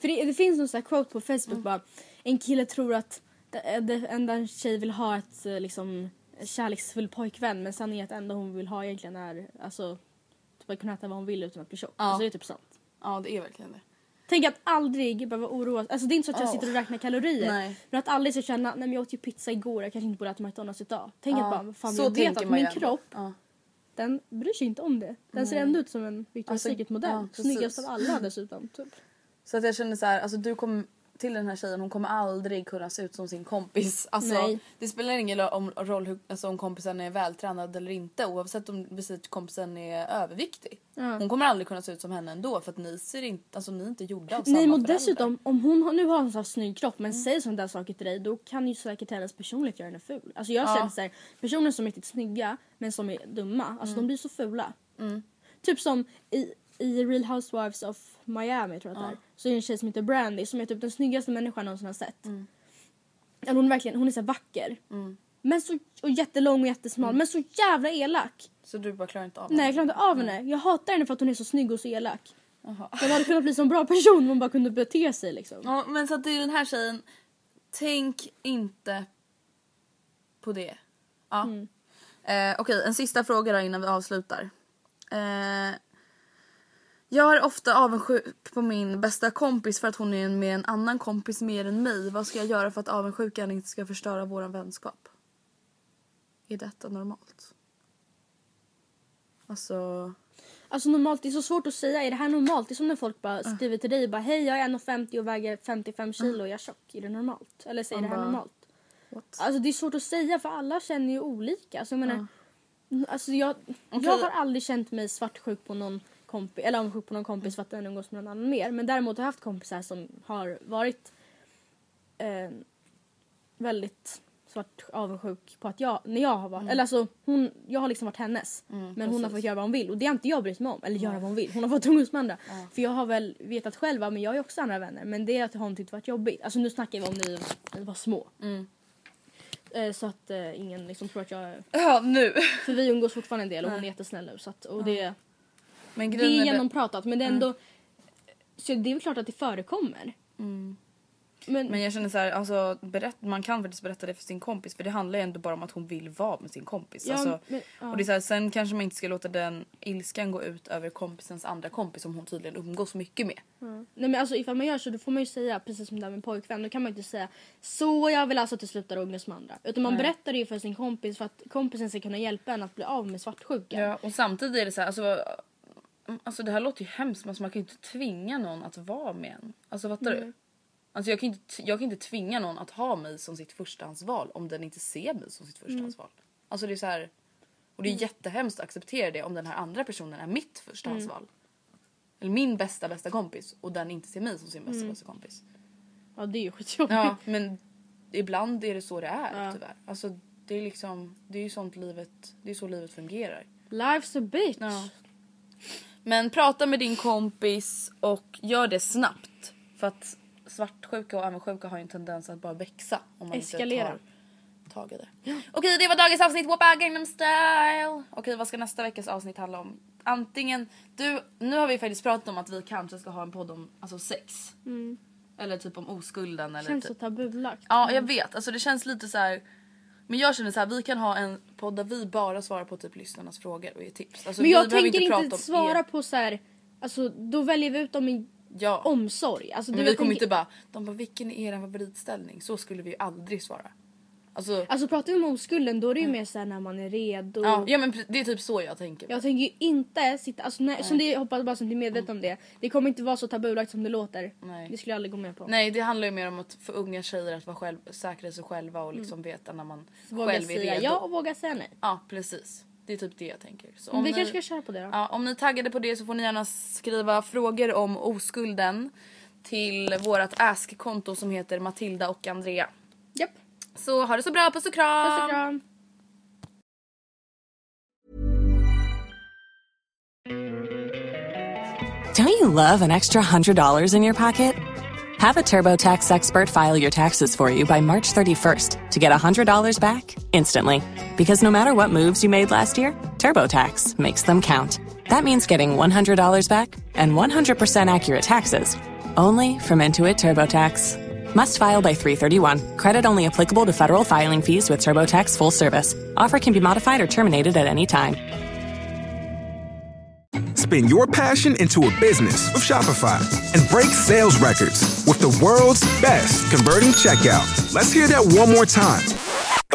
För det, det finns någon sån här quote på Facebook Mm. bara. En kille tror att det, enda en tjej vill ha ett eh, liksom kärleksfull pojkvän men sanningen är att enda hon vill ha egentligen är alltså typ att kunna äta vad hon vill utan att bli tjock. Ja. Alltså det är typ sant. Ja det är verkligen det. Tänk att aldrig behöva oroa Alltså det är inte så att jag Oh. sitter och räknar kalorier. Nej. Men att aldrig ska känna nej men jag åt ju pizza igår jag kanske inte borde äta McDonalds idag. Tänk att bara fan så jag vet att min kropp Ja. den bryr sig inte om det. Den ser ändå ut som en Victoria's Alltså, Secret modell. ja, precis. Snyggast av alla dessutom. Typ. Så att jag känner så här, alltså du kommer till den här tjejen, hon kommer aldrig kunna se ut som sin kompis. Alltså, Nej. Det spelar ingen om, roll hur, alltså, om kompisen är vältränad eller inte oavsett om kompisen är överviktig. Hon kommer aldrig kunna se ut som henne ändå för att ni ser inte, alltså ni är inte gjorda av samma Nej men dessutom om hon har, nu har en sån snygg kropp Mm. men säger sådana där saker till dig då kan ju säkert hennes personlighet göra henne ful. Alltså jag Ja. känner såhär, personer som är riktigt snygga men som är dumma, alltså Mm. de blir så fula. Typ som i, i Real Housewives of Miami tror jag att det är. Så är det en tjej som heter Brandy som är typ den snyggaste människan jag någonsin har sett. Mm. Alltså hon verkligen, hon är så vacker. Men så, och jättelång och jättesmal Mm. men så jävla elak. Så du bara klarar inte av Nej jag klarar inte av henne. Jag hatar henne för att hon är så snygg och så elak. Hon hade kunnat bli så en bra person om hon bara kunde bete sig liksom. Ja, men så att det är den här tjejen, tänk inte på det. Ja. Mm. Eh, Okej, en sista fråga då innan vi avslutar. Eh, jag är ofta avundsjuk på min bästa kompis för att hon är med en annan kompis mer än mig. Vad ska jag göra för att avundsjukan inte ska förstöra vår vänskap? Är detta normalt? Alltså... Alltså normalt, det är så svårt att säga. Är det här normalt? Det är som när folk bara skriver till dig bara hej jag är 1,50 och väger 55 kilo och jag är tjock. Är det normalt? Eller säger det här normalt? What? Alltså det är svårt att säga för alla känner ju olika. Alltså, jag menar, alltså, jag, jag Okej. har aldrig känt mig svartsjuk på någon kompis, eller avundsjuk på någon kompis för att den umgås med någon annan mer. Men däremot har jag haft kompisar som har varit eh, väldigt svart avundsjuk på att jag, när jag har varit, eller alltså hon, jag har liksom varit hennes. men hon har fått göra vad hon vill och det har inte jag brytt mig om. Eller göra vad hon vill. Hon har fått umgås med andra. För jag har väl vetat själv, men jag ju också andra vänner. Men det har hon tyckt varit jobbigt. Alltså nu snackar vi om ni ni var små. Eh, så att eh, ingen liksom tror att jag är... Ja, nu! För vi umgås fortfarande en del och hon är jättesnäll nu. Så att, och det, Men det är genompratat men det är ändå... Så det är väl klart att det förekommer. Men, Men jag känner så här, alltså, berätt, man kan faktiskt berätta det för sin kompis för det handlar ju ändå bara om att hon vill vara med sin kompis. Ja, alltså, men- ja. och det är så här, sen kanske man inte ska låta den ilskan gå ut över kompisens andra kompis som hon tydligen umgås mycket med. Nej men alltså ifall man gör så då får man ju säga precis som det där med pojkvän. Då kan man ju inte säga så jag vill alltså att du slutar umgås med andra. Utan man berättar det ju för sin kompis för att kompisen ska kunna hjälpa en att bli av med svartsjukan. Ja, och samtidigt är det så här, alltså, Mm, Alltså det här låter ju hemskt men alltså, man kan ju inte tvinga någon att vara med en. Alltså fattar Mm. du? Alltså jag kan, inte, jag kan inte tvinga någon att ha mig som sitt förstahandsval om den inte ser mig som sitt förstahandsval. Alltså det är så här, och det är jättehemskt att acceptera det om den här andra personen är mitt förstahandsval. Eller min bästa bästa kompis och den inte ser mig som sin bästa bästa kompis. Ja det är ju skitjobbigt. Ja men ibland är det så det är Ja. tyvärr. Alltså det är liksom, det är ju sånt livet, det är så livet fungerar. Life's a bitch. Ja. Men prata med din kompis och gör det snabbt. För att svartsjuka och avundsjuka har ju en tendens att bara växa. Om man Eskalera. inte tar tag i det. Okej det var dagens avsnitt Whoppa Gangnam style. Okej vad ska nästa veckas avsnitt handla om? Antingen, du, nu har vi faktiskt pratat om att vi kanske ska ha en podd om alltså sex. Eller typ om oskulden eller Känns typ. så tabulagt. Ja jag vet, alltså det känns lite så här. Men jag känner så här, vi kan ha en podd där vi bara svarar på typ lyssnarnas frågor och ger tips. Alltså, Men jag tänker inte om svara er. på så här. Alltså då väljer vi ut dem i Ja. omsorg. Alltså, Men vi kommer tänker- inte bara, de bara vilken är er favoritställning? Så skulle vi ju aldrig svara. Alltså, Alltså pratar vi om oskulden då är det ju mer såhär när man är redo. ja, ja men det är typ så jag tänker. Jag tänker ju inte sitta, alltså när, som det, jag hoppas bara att ni är medvetna om det. Det kommer inte vara så tabulagt som det låter. Nej. Det skulle jag aldrig gå med på. Nej det handlar ju mer om att för unga tjejer att vara själv, säkra i sig själva och liksom veta när man Våga själv är säga redo. ja och våga säga nej. Ja precis. Det är typ det jag tänker. Så Men om vi ni- kanske ska köra på det då. Ja, om ni är taggade på det så får ni gärna skriva frågor om oskulden till vårt ask-konto som heter Matilda och Andrea. Japp. Så ha det så bra, puss och kram! Puss och kram. Don't you love an extra $100 in your pocket? Have a TurboTax expert file your taxes for you by March 31st to get $100 back instantly. Because no matter what moves you made last year, TurboTax makes them count. That means getting $100 back and 100% accurate taxes only from Intuit TurboTax. Must file by 331. Credit only applicable to federal filing fees with TurboTax full service. Offer can be modified or terminated at any time. Spin your passion into a business with Shopify and break sales records with the world's best converting checkout. Let's hear that one more time.